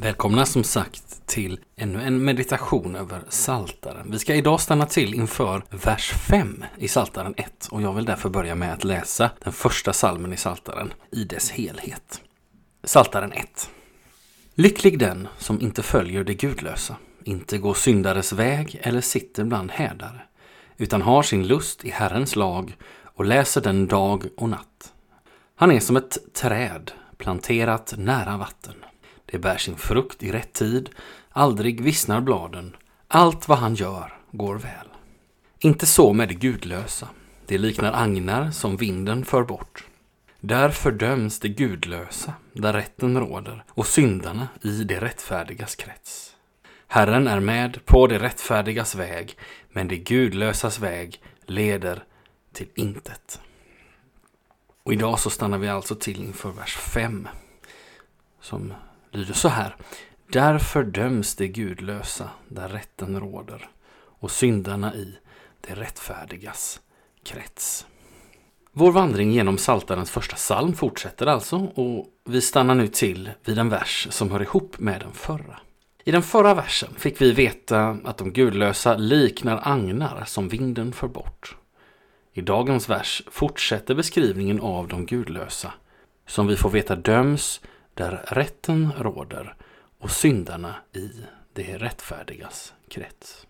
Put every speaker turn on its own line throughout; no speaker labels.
Välkomna som sagt till ännu en meditation över Saltaren. Vi ska idag stanna till inför vers 5 i Saltaren 1 och jag vill därför börja med att läsa den första salmen i Saltaren i dess helhet. Saltaren 1 Lycklig den som inte följer det gudlösa, inte går syndares väg eller sitter bland hädare, utan har sin lust i Herrens lag och läser den dag och natt. Han är som ett träd planterat nära vatten det bär sin frukt i rätt tid, aldrig vissnar bladen. Allt vad han gör går väl. Inte så med det gudlösa. Det liknar agnar som vinden för bort. Där fördöms det gudlösa, där rätten råder, och syndarna i det rättfärdigas krets. Herren är med på det rättfärdigas väg, men det gudlösas väg leder till intet. Och idag så stannar vi alltså till inför vers 5, som lyder så här. Därför döms det gudlösa där rätten råder och syndarna i det rättfärdigas krets. Vår vandring genom Saltarens första psalm fortsätter alltså och vi stannar nu till vid en vers som hör ihop med den förra. I den förra versen fick vi veta att de gudlösa liknar agnar som vinden för bort. I dagens vers fortsätter beskrivningen av de gudlösa, som vi får veta döms där rätten råder och syndarna i det rättfärdigas krets.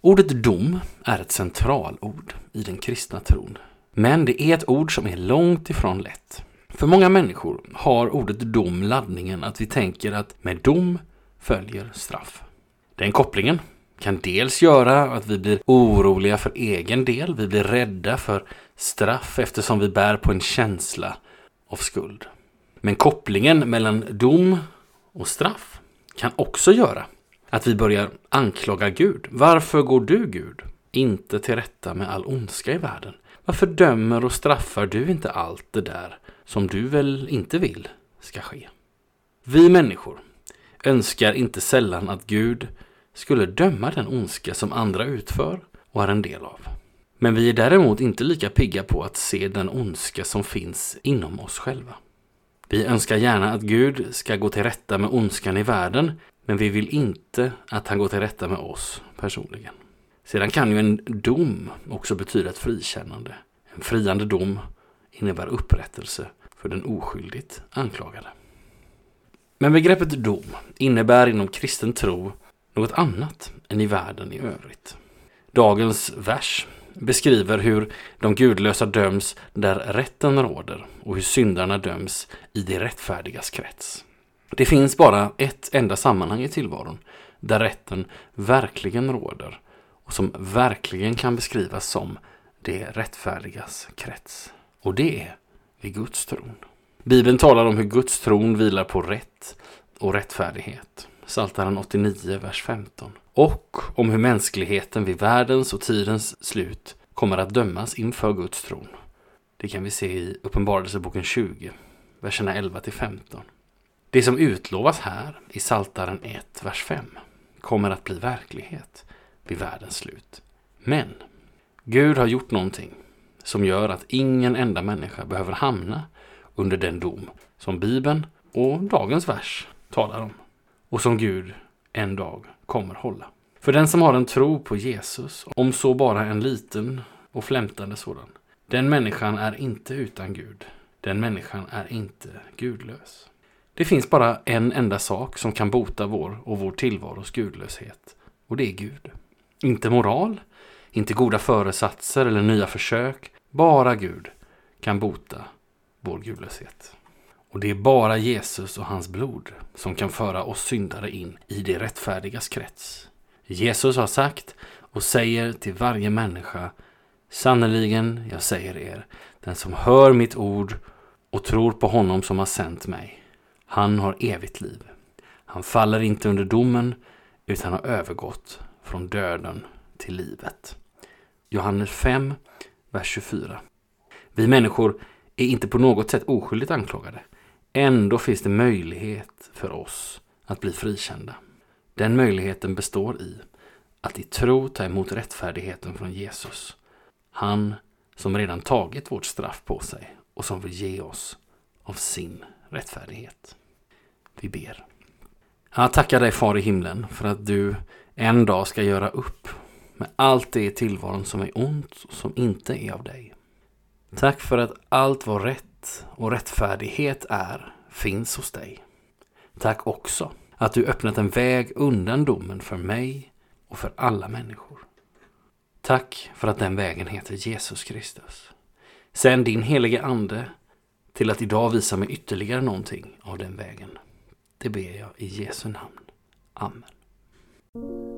Ordet dom är ett centralord i den kristna tron. Men det är ett ord som är långt ifrån lätt. För många människor har ordet dom laddningen att vi tänker att med dom följer straff. Den kopplingen kan dels göra att vi blir oroliga för egen del, vi blir rädda för straff eftersom vi bär på en känsla av skuld. Men kopplingen mellan dom och straff kan också göra att vi börjar anklaga Gud. Varför går du, Gud, inte till rätta med all ondska i världen? Varför dömer och straffar du inte allt det där som du väl inte vill ska ske? Vi människor önskar inte sällan att Gud skulle döma den ondska som andra utför och är en del av. Men vi är däremot inte lika pigga på att se den ondska som finns inom oss själva. Vi önskar gärna att Gud ska gå till rätta med ondskan i världen, men vi vill inte att han går till rätta med oss personligen. Sedan kan ju en dom också betyda ett frikännande. En friande dom innebär upprättelse för den oskyldigt anklagade. Men begreppet dom innebär inom kristen tro något annat än i världen i övrigt. Dagens vers beskriver hur de gudlösa döms där rätten råder och hur syndarna döms i det rättfärdigas krets. Det finns bara ett enda sammanhang i tillvaron där rätten verkligen råder och som verkligen kan beskrivas som det rättfärdigas krets. Och det är vid Guds tron. Bibeln talar om hur Guds tron vilar på rätt och rättfärdighet. Psaltaren 89, vers 15 och om hur mänskligheten vid världens och tidens slut kommer att dömas inför Guds tron. Det kan vi se i Uppenbarelseboken 20, verserna 11 15. Det som utlovas här i Saltaren 1, vers 5 kommer att bli verklighet vid världens slut. Men Gud har gjort någonting som gör att ingen enda människa behöver hamna under den dom som Bibeln och dagens vers talar om och som Gud en dag kommer hålla. För den som har en tro på Jesus, om så bara en liten och flämtande sådan, den människan är inte utan Gud. Den människan är inte gudlös. Det finns bara en enda sak som kan bota vår och vår tillvaros gudlöshet. Och det är Gud. Inte moral, inte goda föresatser eller nya försök. Bara Gud kan bota vår gudlöshet. Och det är bara Jesus och hans blod som kan föra oss syndare in i det rättfärdigas krets. Jesus har sagt och säger till varje människa Sannerligen, jag säger er, den som hör mitt ord och tror på honom som har sänt mig, han har evigt liv. Han faller inte under domen, utan har övergått från döden till livet. Johannes 5, vers 24. Vi människor är inte på något sätt oskyldigt anklagade. Ändå finns det möjlighet för oss att bli frikända. Den möjligheten består i att i tro ta emot rättfärdigheten från Jesus. Han som redan tagit vårt straff på sig och som vill ge oss av sin rättfärdighet. Vi ber. Jag tackar dig far i himlen för att du en dag ska göra upp med allt det i tillvaron som är ont och som inte är av dig. Tack för att allt var rätt rätt och rättfärdighet är finns hos dig. Tack också att du öppnat en väg undan domen för mig och för alla människor. Tack för att den vägen heter Jesus Kristus. Sänd din helige Ande till att idag visa mig ytterligare någonting av den vägen. Det ber jag i Jesu namn. Amen.